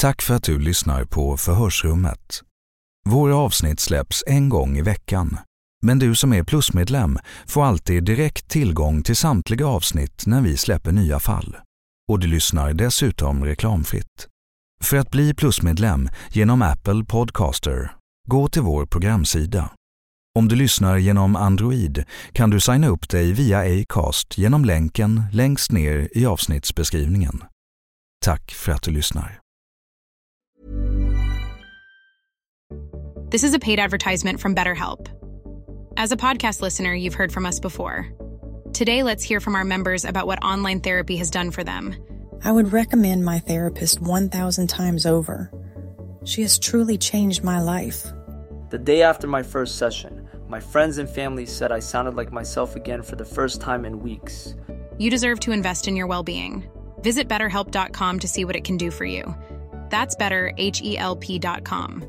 Tack för att du lyssnar på Förhörsrummet. Våra avsnitt släpps en gång i veckan. Men du som är plusmedlem får alltid direkt tillgång till samtliga avsnitt när vi släpper nya fall. Och du lyssnar dessutom reklamfritt. För att bli plusmedlem genom Apple Podcaster, gå till vår programsida. Om du lyssnar genom Android kan du signa upp dig via Acast genom länken längst ner i avsnittsbeskrivningen. Tack för att du lyssnar. This is a paid advertisement from BetterHelp. As a podcast listener, you've heard from us before. Today, let's hear from our members about what online therapy has done for them. I would recommend my therapist 1,000 times over. She has truly changed my life. The day after my first session, my friends and family said I sounded like myself again for the first time in weeks. You deserve to invest in your well being. Visit betterhelp.com to see what it can do for you. That's better, H E L P.com.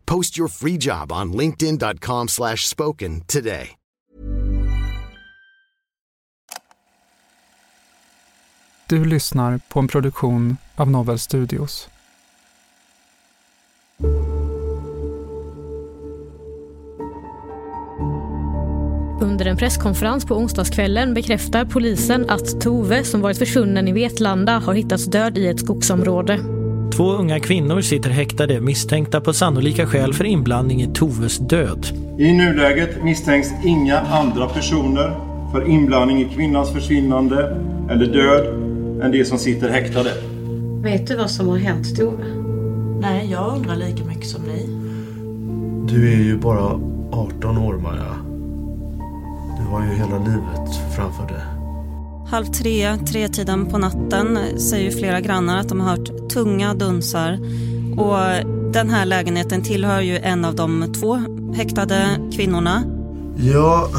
Post your free job on linkedin.com slash spoken today. Du lyssnar på en produktion av Novel Studios. Under en presskonferens på onsdagskvällen bekräftar polisen att Tove, som varit försvunnen i Vetlanda, har hittats död i ett skogsområde. Två unga kvinnor sitter häktade misstänkta på sannolika skäl för inblandning i Toves död. I nuläget misstänks inga andra personer för inblandning i kvinnans försvinnande eller död än de som sitter häktade. Vet du vad som har hänt Tove? Nej, jag undrar lika mycket som ni. Du är ju bara 18 år Maja. Du har ju hela livet framför dig. Halv tre, tretiden på natten säger flera grannar att de har hört tunga dunsar. Och den här lägenheten tillhör ju en av de två häktade kvinnorna. Ja,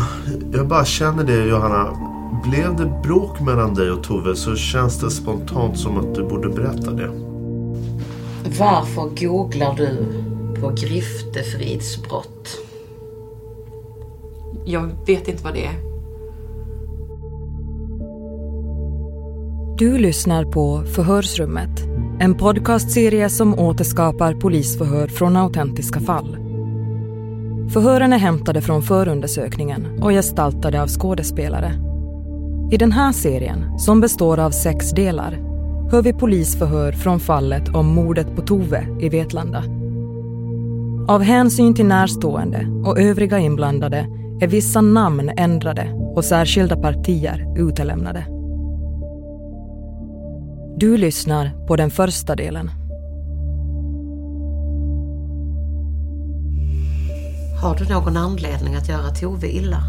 jag bara känner det Johanna. Blev det bråk mellan dig och Tove så känns det spontant som att du borde berätta det. Varför googlar du på griftefridsbrott? Jag vet inte vad det är. Du lyssnar på Förhörsrummet. En podcastserie som återskapar polisförhör från autentiska fall. Förhören är hämtade från förundersökningen och gestaltade av skådespelare. I den här serien, som består av sex delar, hör vi polisförhör från fallet om mordet på Tove i Vetlanda. Av hänsyn till närstående och övriga inblandade är vissa namn ändrade och särskilda partier utelämnade. Du lyssnar på den första delen. Har du någon anledning att göra Tove illa?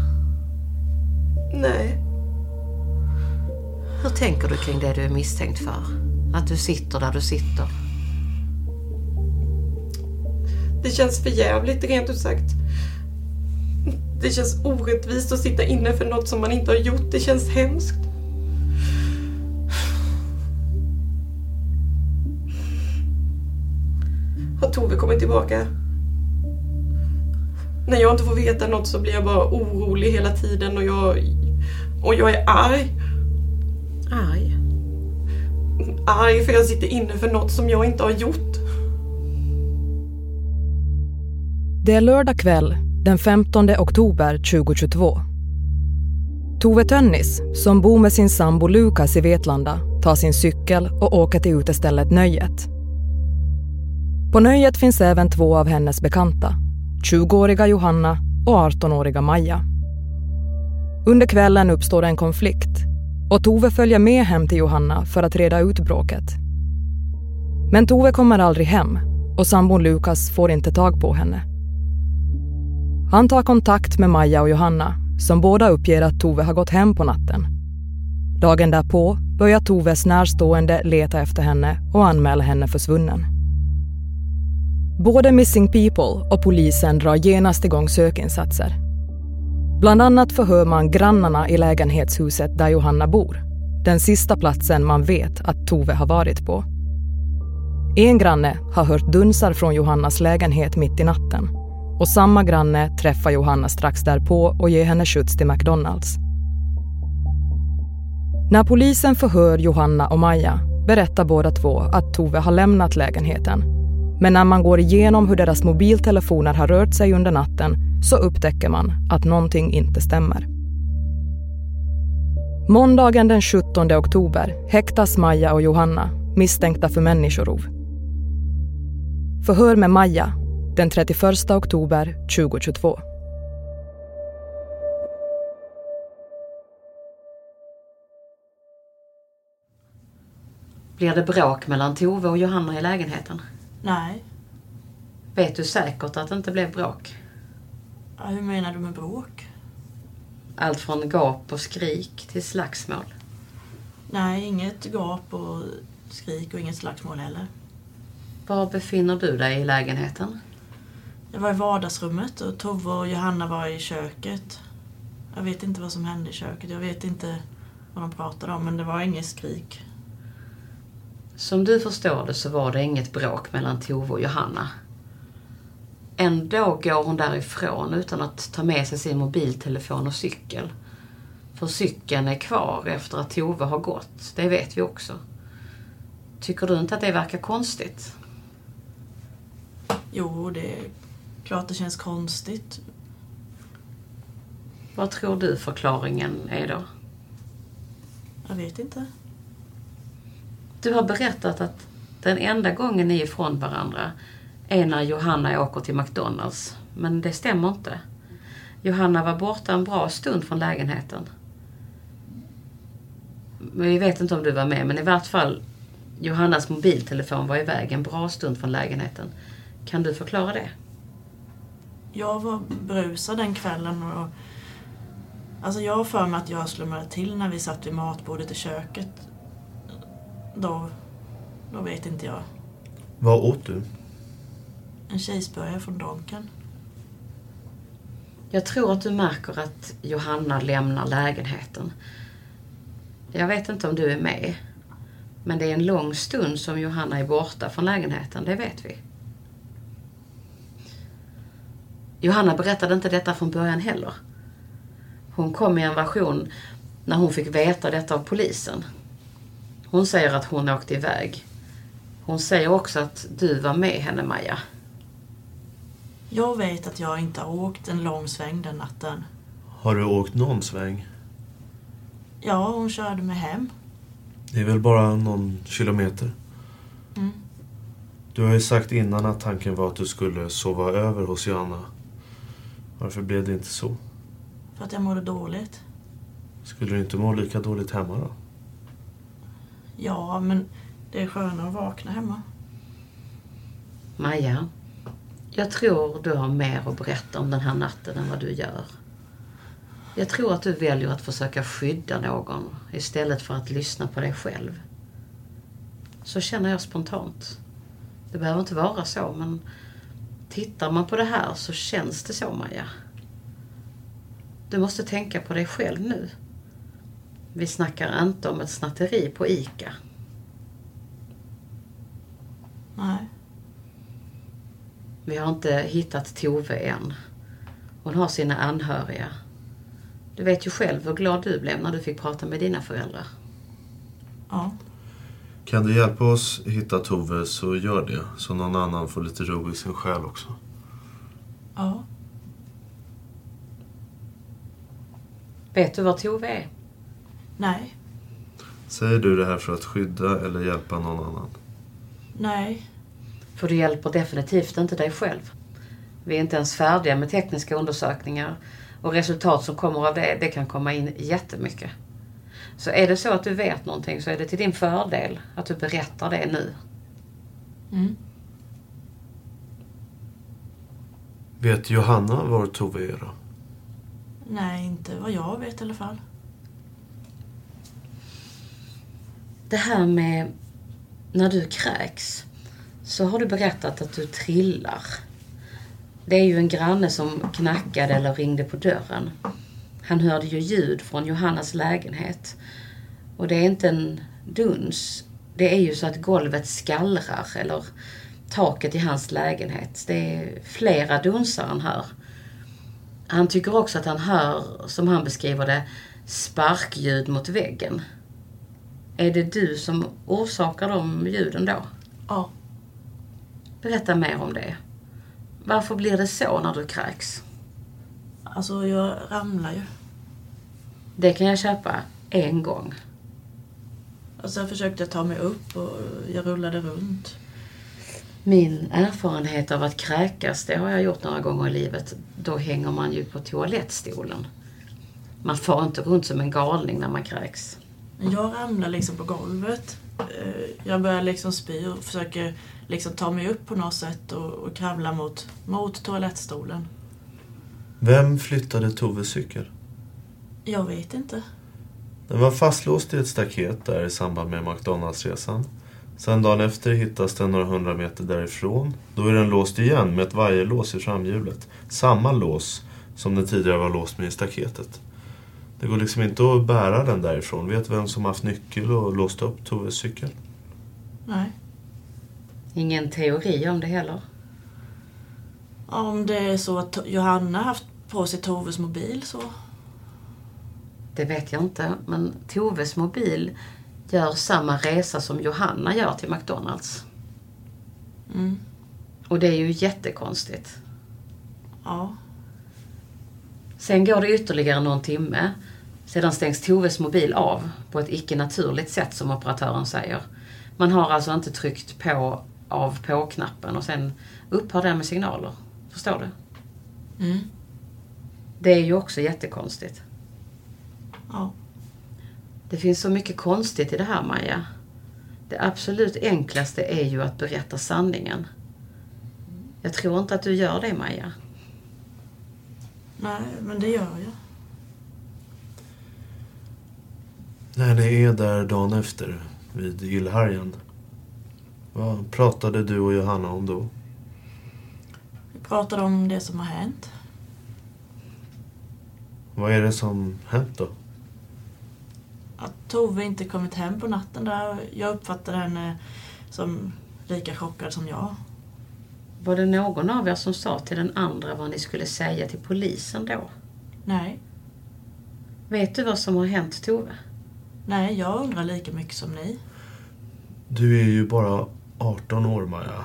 Nej. Hur tänker du kring det du är misstänkt för? Att du sitter där du sitter? Det känns för jävligt rent ut sagt. Det känns orättvist att sitta inne för något som man inte har gjort. Det känns hemskt. Har Tove kommit tillbaka? När jag inte får veta något så blir jag bara orolig hela tiden och jag... Och jag är arg. Arg? Arg för jag sitter inne för något som jag inte har gjort. Det är lördag kväll, den 15 oktober 2022. Tove Tönnis, som bor med sin sambo Lukas i Vetlanda, tar sin cykel och åker till utestället Nöjet. På Nöjet finns även två av hennes bekanta, 20-åriga Johanna och 18-åriga Maja. Under kvällen uppstår en konflikt och Tove följer med hem till Johanna för att reda ut bråket. Men Tove kommer aldrig hem och sambon Lukas får inte tag på henne. Han tar kontakt med Maja och Johanna som båda uppger att Tove har gått hem på natten. Dagen därpå börjar Toves närstående leta efter henne och anmäla henne försvunnen. Både Missing People och polisen drar genast igång sökinsatser. Bland annat förhör man grannarna i lägenhetshuset där Johanna bor. Den sista platsen man vet att Tove har varit på. En granne har hört dunsar från Johannas lägenhet mitt i natten och samma granne träffar Johanna strax därpå och ger henne skjuts till McDonalds. När polisen förhör Johanna och Maja berättar båda två att Tove har lämnat lägenheten. Men när man går igenom hur deras mobiltelefoner har rört sig under natten så upptäcker man att någonting inte stämmer. Måndagen den 17 oktober häktas Maja och Johanna misstänkta för människorov. Förhör med Maja den 31 oktober 2022. Blir det bråk mellan Tove och Johanna i lägenheten? Nej. Vet du säkert att det inte blev bråk? Ja, hur menar du med bråk? Allt från gap och skrik till slagsmål. Nej, inget gap och skrik och inget slagsmål heller. Var befinner du dig i lägenheten? Jag var i vardagsrummet och Tove och Johanna var i köket. Jag vet inte vad som hände i köket. Jag vet inte vad de pratade om, men det var inget skrik. Som du förstår det så var det inget bråk mellan Tove och Johanna. Ändå går hon därifrån utan att ta med sig sin mobiltelefon och cykel. För cykeln är kvar efter att Tove har gått, det vet vi också. Tycker du inte att det verkar konstigt? Jo, det är klart det känns konstigt. Vad tror du förklaringen är då? Jag vet inte. Du har berättat att den enda gången ni är ifrån varandra är när Johanna åker till McDonalds. Men det stämmer inte. Johanna var borta en bra stund från lägenheten. Vi vet inte om du var med, men i vart fall Johannas mobiltelefon var iväg en bra stund från lägenheten. Kan du förklara det? Jag var brusad den kvällen och Alltså jag har för mig att jag slumrade till när vi satt vid matbordet i köket. Då, då vet inte jag. Vad åt du? En cheeseburgare från Donken. Jag tror att du märker att Johanna lämnar lägenheten. Jag vet inte om du är med. Men det är en lång stund som Johanna är borta från lägenheten, det vet vi. Johanna berättade inte detta från början heller. Hon kom i en version när hon fick veta detta av polisen. Hon säger att hon åkte iväg. Hon säger också att du var med henne, Maja. Jag vet att jag inte har åkt en lång sväng den natten. Har du åkt någon sväng? Ja, hon körde mig hem. Det är väl bara någon kilometer? Mm. Du har ju sagt innan att tanken var att du skulle sova över hos Johanna. Varför blev det inte så? För att jag mådde dåligt. Skulle du inte må lika dåligt hemma då? Ja, men det är skönare att vakna hemma. Maja, jag tror du har mer att berätta om den här natten än vad du gör. Jag tror att du väljer att försöka skydda någon istället för att lyssna på dig själv. Så känner jag spontant. Det behöver inte vara så, men tittar man på det här så känns det så, Maja. Du måste tänka på dig själv nu. Vi snackar inte om ett snatteri på ICA. Nej. Vi har inte hittat Tove än. Hon har sina anhöriga. Du vet ju själv hur glad du blev när du fick prata med dina föräldrar. Ja. Kan du hjälpa oss hitta Tove så gör det. Så någon annan får lite ro i sin själ också. Ja. Vet du var Tove är? Nej. Säger du det här för att skydda eller hjälpa någon annan? Nej. För du hjälper definitivt inte dig själv. Vi är inte ens färdiga med tekniska undersökningar och resultat som kommer av det, det kan komma in jättemycket. Så är det så att du vet någonting så är det till din fördel att du berättar det nu. Mm. Vet Johanna var Tove är då? Nej, inte vad jag vet i alla fall. Det här med när du kräks så har du berättat att du trillar. Det är ju en granne som knackade eller ringde på dörren. Han hörde ju ljud från Johannas lägenhet. Och det är inte en duns. Det är ju så att golvet skallrar eller taket i hans lägenhet. Det är flera dunsar han hör. Han tycker också att han hör, som han beskriver det, sparkljud mot väggen. Är det du som orsakar de ljuden då? Ja. Berätta mer om det. Varför blir det så när du kräks? Alltså, jag ramlar ju. Det kan jag köpa en gång. Och sen försökte jag ta mig upp och jag rullade runt. Min erfarenhet av att kräkas, det har jag gjort några gånger i livet. Då hänger man ju på toalettstolen. Man får inte runt som en galning när man kräks. Jag ramlar liksom på golvet. Eh, Jag börjar liksom spy och försöker liksom ta mig upp på något sätt och, och kravla mot, mot toalettstolen. Vem flyttade Toves cykel? Jag vet inte. Den var fastlåst i ett staket där i samband med McDonalds-resan. Sen dagen efter hittas den några hundra meter därifrån. Då är den låst igen med ett vajerlås i framhjulet. Samma lås som den tidigare var låst med i staketet. Det går liksom inte att bära den därifrån. Vet vem som haft nyckel och låst upp Toves cykel? Nej. Ingen teori om det heller. Om det är så att Johanna haft på sig Toves mobil så... Det vet jag inte, men Toves mobil gör samma resa som Johanna gör till McDonalds. Mm. Och det är ju jättekonstigt. Ja. Sen går det ytterligare någon timme. Sedan stängs Toves mobil av på ett icke naturligt sätt som operatören säger. Man har alltså inte tryckt på av på-knappen och sen upphör det med signaler. Förstår du? Mm. Det är ju också jättekonstigt. Ja. Det finns så mycket konstigt i det här Maja. Det absolut enklaste är ju att berätta sanningen. Jag tror inte att du gör det Maja. Nej, men det gör jag. När det är där dagen efter, vid illhargen. Vad pratade du och Johanna om då? Vi pratade om det som har hänt. Vad är det som hänt då? Att Tove inte kommit hem på natten där. Jag uppfattade henne som lika chockad som jag. Var det någon av er som sa till den andra vad ni skulle säga till polisen då? Nej. Vet du vad som har hänt Tove? Nej, jag undrar lika mycket som ni. Du är ju bara 18 år, Maja.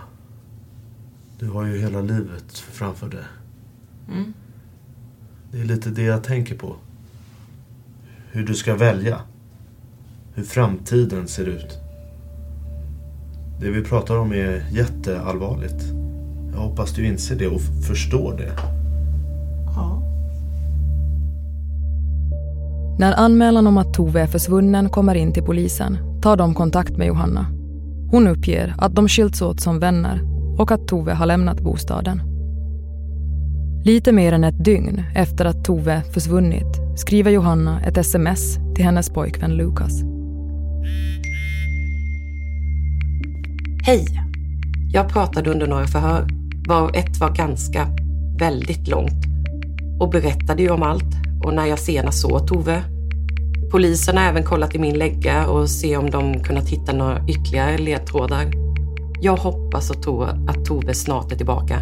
Du har ju hela livet framför dig. Mm. Det är lite det jag tänker på. Hur du ska välja. Hur framtiden ser ut. Det vi pratar om är jätteallvarligt. Jag hoppas du inser det och förstår det. Ja. När anmälan om att Tove är försvunnen kommer in till polisen tar de kontakt med Johanna. Hon uppger att de skilts åt som vänner och att Tove har lämnat bostaden. Lite mer än ett dygn efter att Tove försvunnit skriver Johanna ett sms till hennes pojkvän Lukas. Hej! Jag pratade under några förhör. Var ett var ganska, väldigt långt och berättade ju om allt och när jag senast såg Tove. Polisen har även kollat i min lägga och se om de kunnat hitta några ytterligare ledtrådar. Jag hoppas och tror att Tove snart är tillbaka.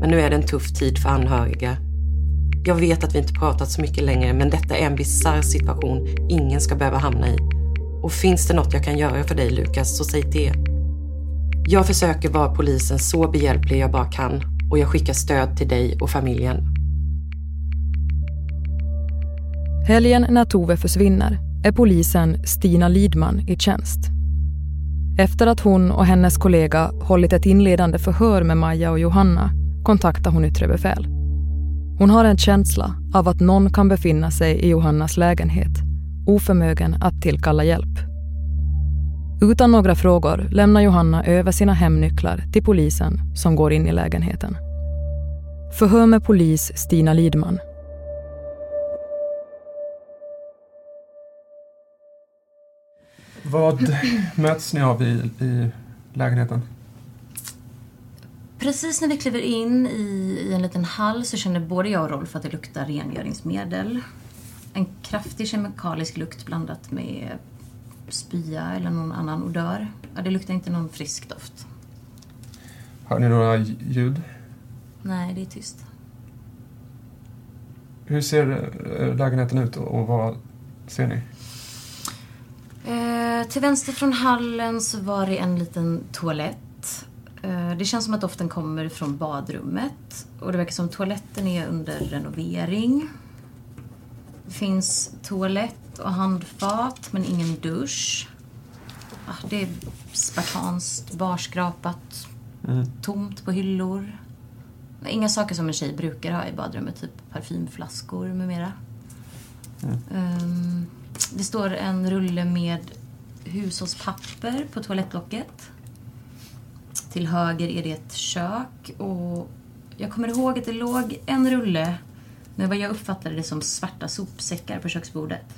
Men nu är det en tuff tid för anhöriga. Jag vet att vi inte pratat så mycket längre men detta är en bisarr situation ingen ska behöva hamna i. Och finns det något jag kan göra för dig Lukas så säg till. Jag försöker vara polisen så behjälplig jag bara kan och jag skickar stöd till dig och familjen. Helgen när Tove försvinner är polisen Stina Lidman i tjänst. Efter att hon och hennes kollega hållit ett inledande förhör med Maja och Johanna kontaktar hon yttre befäl. Hon har en känsla av att någon kan befinna sig i Johannas lägenhet, oförmögen att tillkalla hjälp. Utan några frågor lämnar Johanna över sina hemnycklar till polisen som går in i lägenheten. Förhör med polis Stina Lidman. Vad möts ni av i, i lägenheten? Precis när vi kliver in i, i en liten hall så känner både jag och Rolf att det luktar rengöringsmedel. En kraftig kemikalisk lukt blandat med spya eller någon annan odör. Ja, det luktar inte någon frisk doft. Hör ni några ljud? Nej, det är tyst. Hur ser eh, lägenheten ut och vad ser ni? Eh, till vänster från hallen så var det en liten toalett. Eh, det känns som att doften kommer från badrummet. Och det verkar som toaletten är under renovering. Det finns toalett och handfat, men ingen dusch. Ah, det är spartanskt, barskrapat, Mm. tomt på hyllor. Inga saker som en tjej brukar ha i badrummet, typ parfymflaskor med mera. Mm. Ehm, det står en rulle med hushållspapper på toalettlocket. Till höger är det ett kök och jag kommer ihåg att det låg en rulle med vad jag uppfattade det som svarta sopsäckar på köksbordet.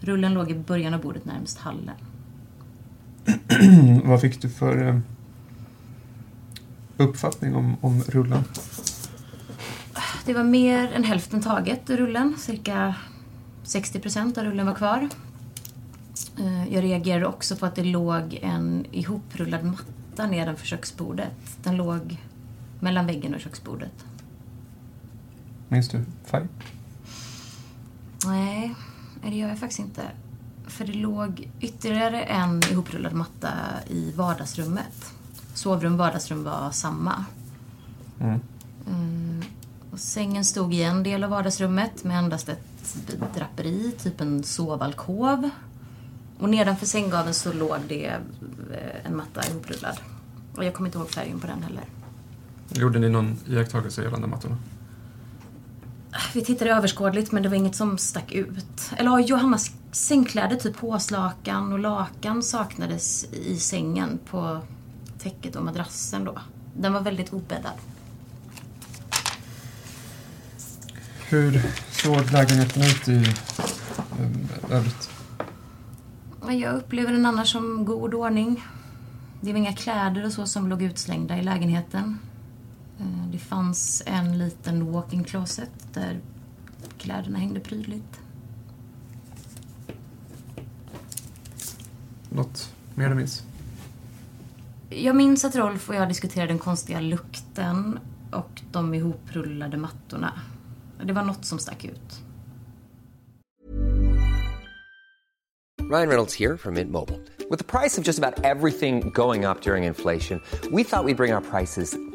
Rullen låg i början av bordet närmast hallen. vad fick du för eh, uppfattning om, om rullen? Det var mer än hälften taget ur rullen. Cirka 60 procent av rullen var kvar. Eh, Jag reagerade också på att det låg en ihoprullad matta nedanför köksbordet. Den låg mellan väggen och köksbordet. Minns du färg? Nej, det gör jag faktiskt inte. För det låg ytterligare en ihoprullad matta i vardagsrummet. Sovrum och vardagsrum var samma. Mm. Mm. Och sängen stod i en del av vardagsrummet med endast ett draperi, typ en sovalkov. Och nedanför sänggaveln så låg det eh, en matta ihoprullad. Och jag kommer inte ihåg färgen på den heller. Gjorde ni någon iakttagelse gällande mattorna? Vi tittade överskådligt men det var inget som stack ut. Eller ja, Johannas sängkläder, typ påslakan och lakan saknades i sängen på täcket och madrassen då. Den var väldigt obäddad. Hur såg lägenheten ut i eh, övrigt? Jag upplever den annars som god ordning. Det var inga kläder och så som låg utslängda i lägenheten. Eh, Det fanns en liten walk-in closet där kläderna hängde prydligt. Något mer du minns? Jag minns att Rolf och jag diskuterade den konstiga lukten och de ihoprullade mattorna. Det var något som stack ut. Ryan Reynolds here from Mint Mobile. With the price of just about everything going up during inflation, we thought we'd bring our prices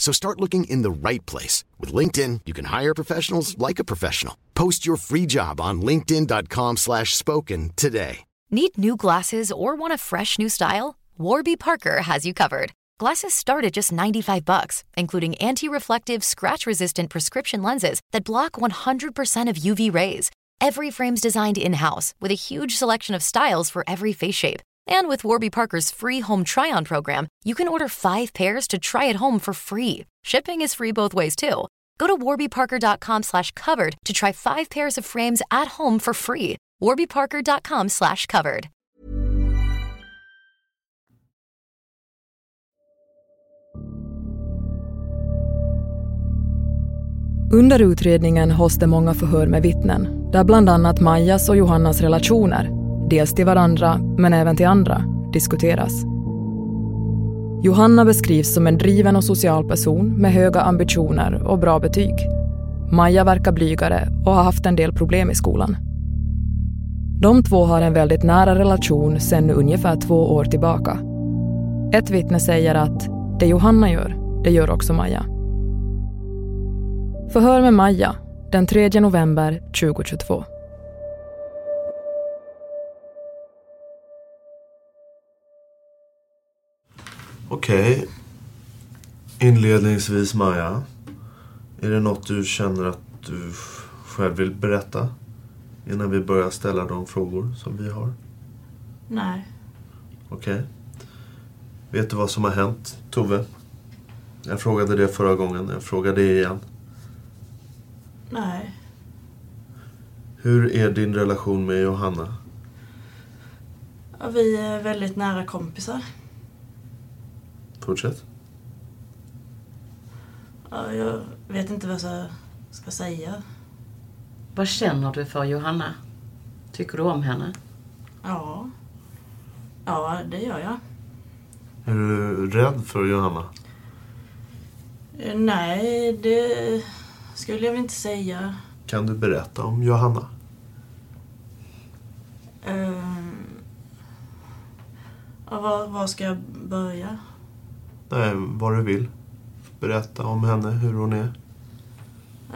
So start looking in the right place. With LinkedIn, you can hire professionals like a professional. Post your free job on linkedin.com slash spoken today. Need new glasses or want a fresh new style? Warby Parker has you covered. Glasses start at just 95 bucks, including anti-reflective, scratch-resistant prescription lenses that block 100% of UV rays. Every frame's designed in-house with a huge selection of styles for every face shape. And with Warby Parker's free home try-on program, you can order five pairs to try at home for free. Shipping is free both ways too. Go to warbyparker.com slash covered to try five pairs of frames at home for free. warbyparker.com slash covered. Under utredningen hålls det många förhör med vittnen, där bland annat Majas och Johannas relationer, dels till varandra men även till andra, diskuteras. Johanna beskrivs som en driven och social person med höga ambitioner och bra betyg. Maja verkar blygare och har haft en del problem i skolan. De två har en väldigt nära relation sedan ungefär två år tillbaka. Ett vittne säger att det Johanna gör, det gör också Maja. Förhör med Maja den 3 november 2022. Okej. Inledningsvis Maja. Är det något du känner att du själv vill berätta? Innan vi börjar ställa de frågor som vi har. Nej. Okej. Vet du vad som har hänt, Tove? Jag frågade det förra gången. Jag frågar det igen. Nej. Hur är din relation med Johanna? Ja, vi är väldigt nära kompisar. Fortsätt. Ja, jag vet inte vad jag ska säga. Vad känner du för Johanna? Tycker du om henne? Ja. Ja, det gör jag. Är du rädd för Johanna? Eh, Nej, det skulle jag väl inte säga. Kan du berätta om Johanna? Ehm, ja, var, var ska jag börja? Nej, vad du vill. Berätta om henne, hur hon är.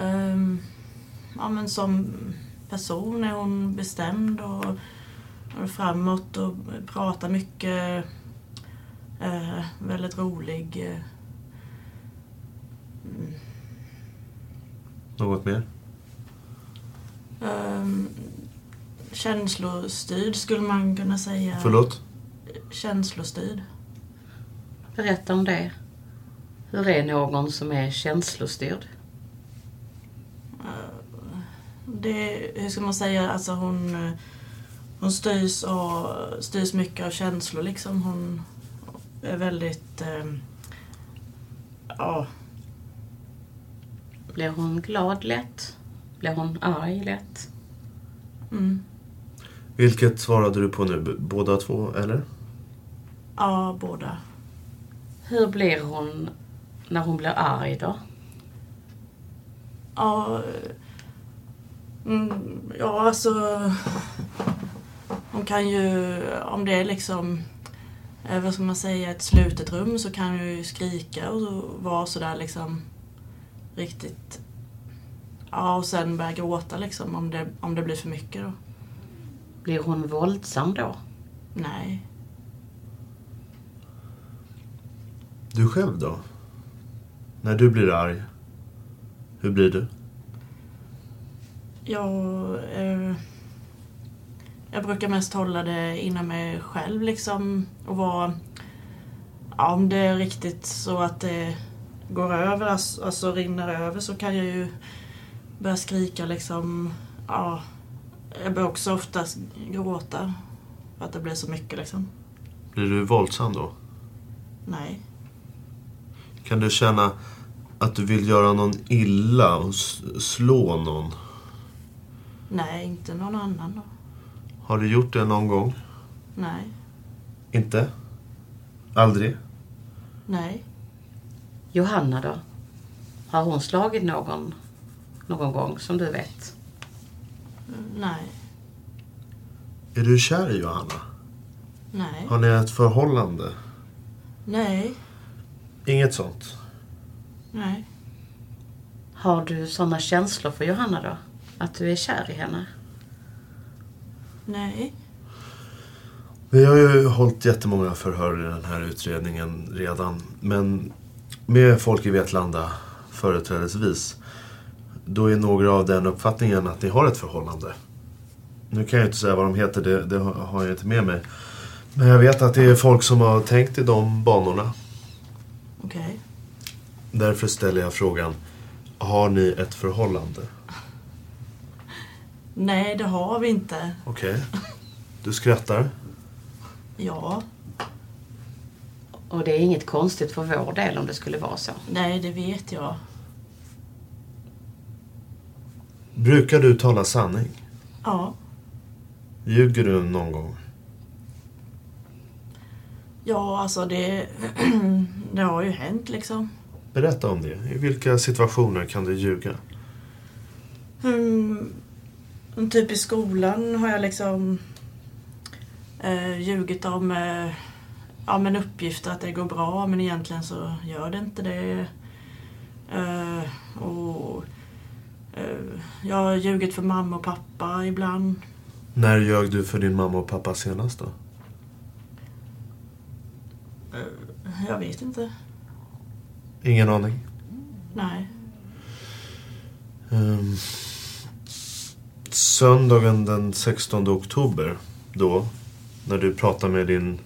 Ehm, ja, men som person är hon bestämd och, och framåt och pratar mycket. Eh, väldigt rolig. eh. Mm. Något mer? Ehm, känslostyrd skulle man kunna säga. Förlåt? Känslostyrd. Berätta om det. Hur är någon som är känslostyrd? Det, hur ska man säga, alltså hon, hon styrs, och, styrs mycket av känslor liksom. Hon är väldigt, eh, ja, Blir hon glad lätt? Blir hon arg lätt? mm, Vilket svarade du på nu? Båda två, eller? ja båda. Hur blir hon när hon blir arg då? Ja, mm, ja alltså, hon kan ju, om det är liksom, vad ska man säga, ett slutet rum så kan hon ju skrika och så vara sådär liksom riktigt, ja och sen börja gråta liksom om det, om det blir för mycket då. Blir hon våldsam då? Nej. Du själv då? När du blir arg, hur blir du? Jag, eh, jag brukar mest hålla det inom mig själv liksom och vara... Ja, om det är riktigt så att det går över, alltså, alltså rinner över så kan jag ju börja skrika liksom. Ja, jag börjar också oftast gråta för att det blir så mycket liksom. Blir du våldsam då? Nej. Kan du känna att du vill göra någon illa och slå någon? Nej, inte någon annan då. Har du gjort det någon gång? Nej. Inte? Aldrig? Nej. Johanna då? Har hon slagit någon någon gång som du vet? Nej. Är du kär i Johanna? Nej. Har ni ett förhållande? Nej. Inget sånt? Nej. Har du sådana känslor för Johanna då? Att du är kär i henne? Nej. Vi har ju hållit jättemånga förhör i den här utredningen redan. Men med folk i Vetlanda företrädesvis. Då är några av den uppfattningen att ni har ett förhållande. Nu kan jag inte säga vad de heter, det, det har jag inte med mig. Men jag vet att det är folk som har tänkt i de banorna. Okej. Därför ställer jag frågan. Har ni ett förhållande? Nej, det har vi inte. Okej. Du skrattar. Ja. Och det är inget konstigt för vår del om det skulle vara så. Nej, det vet jag. Brukar du tala sanning? Ja. Ljuger du någon gång? Ja, alltså det... det har ju hänt liksom. Berätta om det. I vilka situationer kan du ljuga? Mm, typ i skolan har jag liksom eh, ljugit om eh, ja, men uppgifter att det går bra men egentligen så gör det inte det. Eh, och eh, Jag har ljugit för mamma och pappa ibland. När ljög du för din mamma och pappa senast då? Eh, jag vet inte. Ingen aning. Nej. Ehm, söndagen den 16 oktober, då, när du pratade med din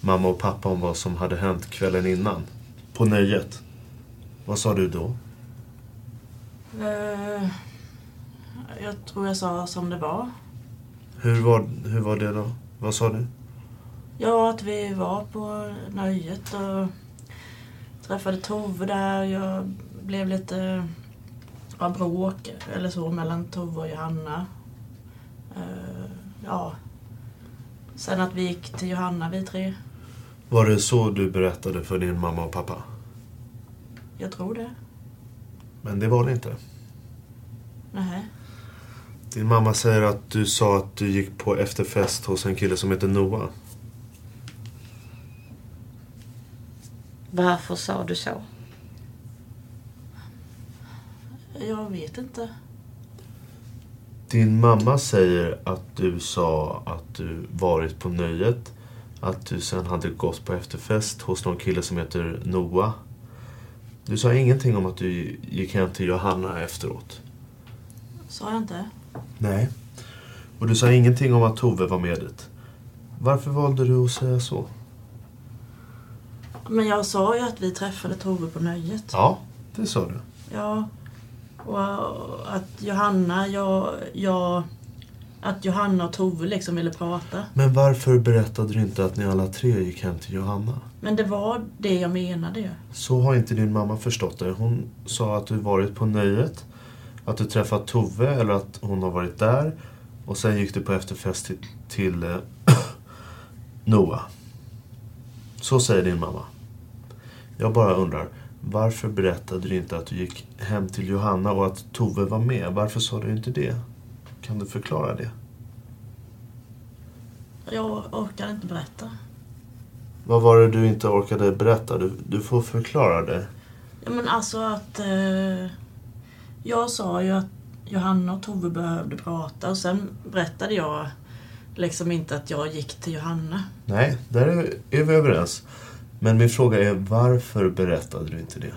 mamma och pappa om vad som hade hänt kvällen innan, på nöjet. Vad sa du då? Eh, jag tror jag sa som det var. Hur var, hur var det då? Vad sa du? Ja, att vi var på nöjet och träffade Tove där. Jag blev lite ja, bråk eller så mellan Tove och Johanna. Eh, ja. Sen att vi gick till Johanna vi tre. Var det så du berättade för din mamma och pappa? Jag tror det. Men det var det inte. Nej. Din mamma säger att du sa att du gick på efterfest hos en kille som heter Noah. Varför sa du så? Jag vet inte. Din mamma säger att du sa att du varit på nöjet. Att du sen hade gått på efterfest hos någon kille som heter Noah. Du sa ingenting om att du gick hem till Johanna efteråt. Sa jag inte? Nej. Och du sa ingenting om att Tove var med dit. Varför valde du att säga så? Men jag sa ju att vi träffade Tove på nöjet. Ja, det sa du. Ja. Och att Johanna, jag, jag... Att Johanna och Tove liksom ville prata. Men varför berättade du inte att ni alla tre gick hem till Johanna? Men det var det jag menade ju. Så har inte din mamma förstått det. Hon sa att du varit på nöjet, att du träffat Tove eller att hon har varit där. Och sen gick du på efterfest till, till eh, Noah. Så säger din mamma. Jag bara undrar, varför berättade du inte att du gick hem till Johanna och att Tove var med? Varför sa du inte det? Kan du förklara det? Jag orkar inte berätta. Vad var det du inte orkade berätta? Du, du får förklara det. Ja men alltså att... Eh, jag sa ju att Johanna och Tove behövde prata och sen berättade jag liksom inte att jag gick till Johanna. Nej, där är, är vi överens. Men min fråga är, varför berättade du inte det?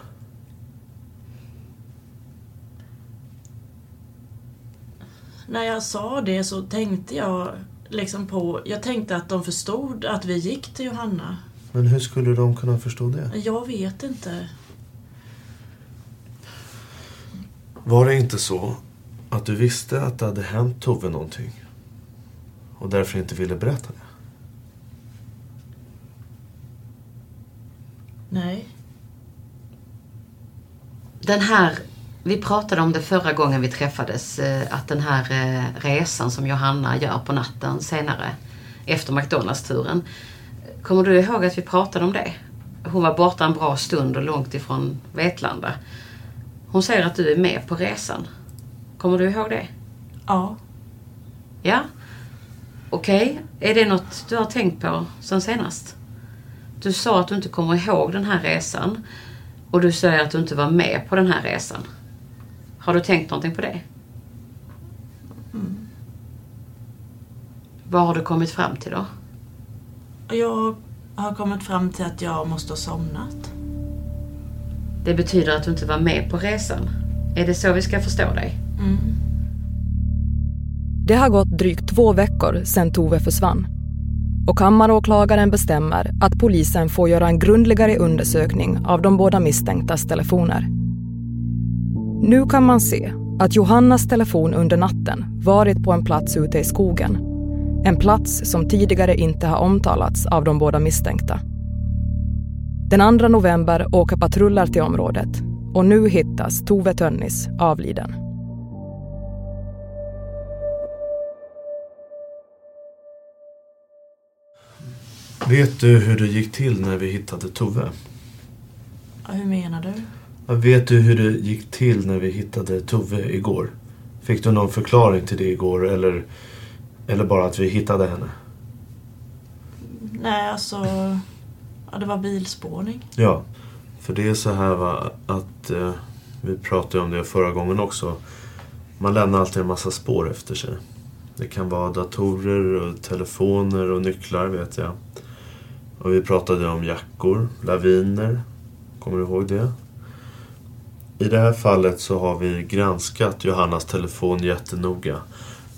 när jag sa det så tänkte jag liksom på... Jag tänkte att de förstod att vi gick till Johanna. Men hur skulle de kunna förstå det? Jag vet inte. Var det inte så att du visste att det hade hänt Tove någonting? Och därför inte ville berätta det? Nej. Den här, vi pratade om det förra gången vi träffades, eh, att den här eh, resan som Johanna gör på natten senare, efter McDonalds-turen. Kommer du ihåg att vi pratade om det? Hon var borta en bra stund och långt ifrån Vetlanda. Hon säger att du är med på resan. Kommer du ihåg det? Ja. Ja? Okej, är det något du har tänkt på sen senast? Du sa att du inte kommer ihåg den här resan. Och du säger att du inte var med på den här resan. Har du tänkt någonting på det? Mm. Vad har du kommit fram till då? Jag har kommit fram till att jag måste ha somnat. Det betyder att du inte var med på resan. Är det så vi ska förstå dig? Mm. Det har gått drygt två veckor sedan Tove försvann. Och kammaråklagaren bestämmer att polisen får göra en grundligare undersökning av de båda misstänktas telefoner. Nu kan man se att Johannas telefon under natten varit på en plats ute i skogen. En plats som tidigare inte har omtalats av de båda misstänkta. Den 2 november åker patruller till området och nu hittas Tove Tönnis avliden. Vet du hur det gick till när vi hittade Tove? Ja, Hur menar du? Vet du hur det gick till när vi hittade Tove igår? Fick du någon förklaring till det igår eller, eller bara att vi hittade henne? Nej, alltså... Ja, det var bilspårning. Ja, för det är så här va, att eh, vi pratade om det förra gången också. Man lämnar alltid en massa spår efter sig. Det kan vara datorer och telefoner och nycklar vet jag. Och vi pratade om jackor, laviner. Kommer du ihåg det? I det här fallet så har vi granskat Johannas telefon jättenoga.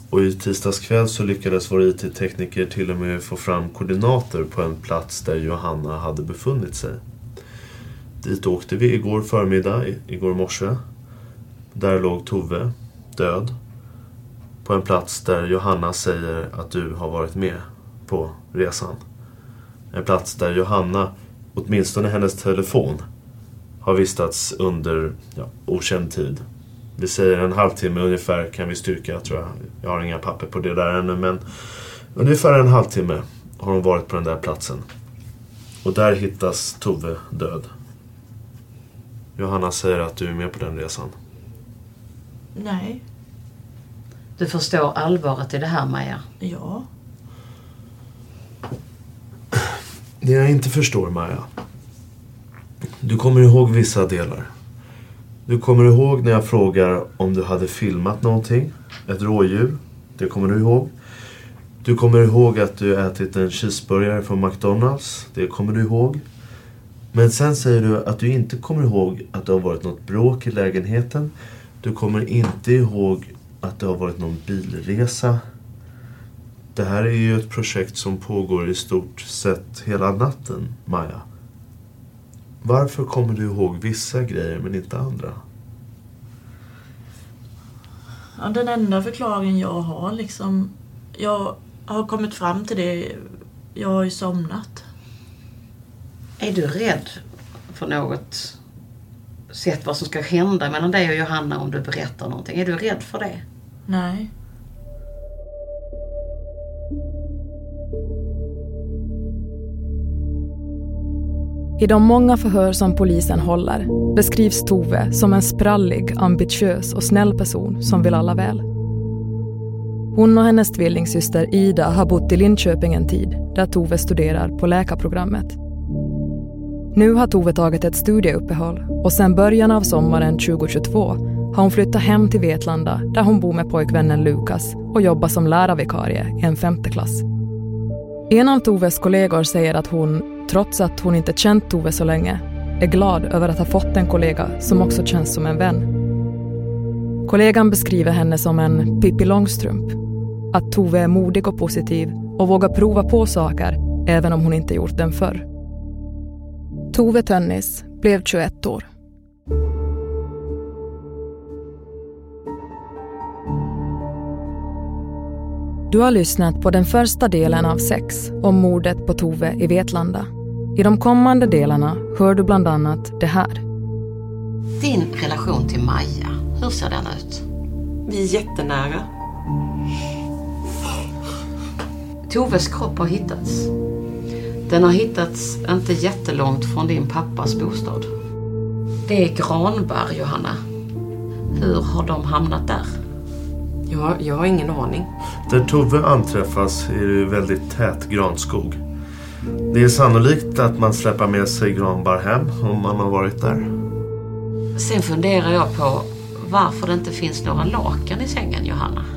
Och i tisdags kväll så lyckades vår IT-tekniker till och med få fram koordinater på en plats där Johanna hade befunnit sig. Dit åkte vi igår förmiddag, igår morse. Där låg Tove, död. På en plats där Johanna säger att du har varit med på resan. En plats där Johanna, åtminstone hennes telefon, har vistats under ja, okänd tid. Vi säger en halvtimme ungefär kan vi styrka tror jag. Jag har inga papper på det där ännu men ungefär en halvtimme har hon varit på den där platsen. Och där hittas Tove död. Johanna säger att du är med på den resan. Nej. Du förstår allvaret i det här Maja? Ja. Det jag inte förstår, Maja. Du kommer ihåg vissa delar. Du kommer ihåg när jag frågar om du hade filmat någonting? Ett rådjur? Det kommer du ihåg. Du kommer ihåg att du ätit en cheeseburgare från McDonalds? Det kommer du ihåg. Men sen säger du att du inte kommer ihåg att det har varit något bråk i lägenheten. Du kommer inte ihåg att det har varit någon bilresa. Det här är ju ett projekt som pågår i stort sett hela natten, Maja. Varför kommer du ihåg vissa grejer men inte andra? Ja, den enda förklaringen jag har liksom... Jag har kommit fram till det. Jag har ju somnat. Är du rädd för något sätt vad som ska hända mellan dig och Johanna om du berättar någonting? Är du rädd för det? Nej. I de många förhör som polisen håller beskrivs Tove som en sprallig, ambitiös och snäll person som vill alla väl. Hon och hennes tvillingsyster Ida har bott i Linköping en tid där Tove studerar på läkarprogrammet. Nu har Tove tagit ett studieuppehåll och sedan början av sommaren 2022 har hon flyttat hem till Vetlanda där hon bor med pojkvännen Lukas och jobbar som lärarvikarie i en femte klass. En av Toves kollegor säger att hon, trots att hon inte känt Tove så länge, är glad över att ha fått en kollega som också känns som en vän. Kollegan beskriver henne som en Pippi Långstrump. Att Tove är modig och positiv och vågar prova på saker även om hon inte gjort den förr. Tove Tönnis blev 21 år. Du har lyssnat på den första delen av sex om mordet på Tove i Vetlanda. I de kommande delarna hör du bland annat det här. Din relation till Maja, hur ser den ut? Vi är jättenära. Toves kropp har hittats. Den har hittats inte jättelångt från din pappas bostad. Det är Granberg, Johanna. Hur har de hamnat där? Jag, jag har ingen aning. Där Tove anträffas är det väldigt tät granskog. Det är sannolikt att man släpper med sig granbar hem om man har varit där. Sen funderar jag på varför det inte finns några lakan i sängen, Johanna.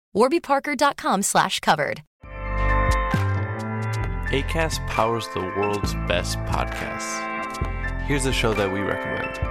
warbyparker.com slash covered. ACAST powers the world's best podcasts. Here's a show that we recommend.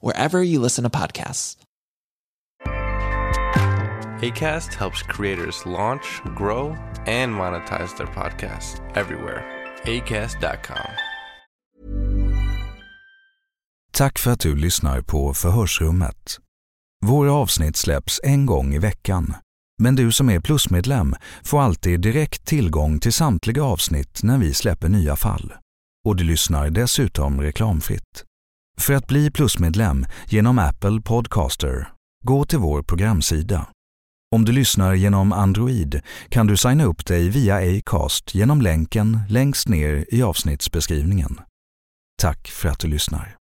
wherever you listen to podcasts. ACAST helps creators launch, grow, and monetize their podcasts everywhere. ACAST.com. Tack för att du lyssnar på Förhörsrummet. Våra avsnitt släpps en gång i veckan. Men du som är plusmedlem får alltid direkt tillgång till samtliga avsnitt när vi släpper nya fall. Och du lyssnar dessutom reklamfritt. För att bli plusmedlem genom Apple Podcaster, gå till vår programsida. Om du lyssnar genom Android kan du signa upp dig via Acast genom länken längst ner i avsnittsbeskrivningen. Tack för att du lyssnar.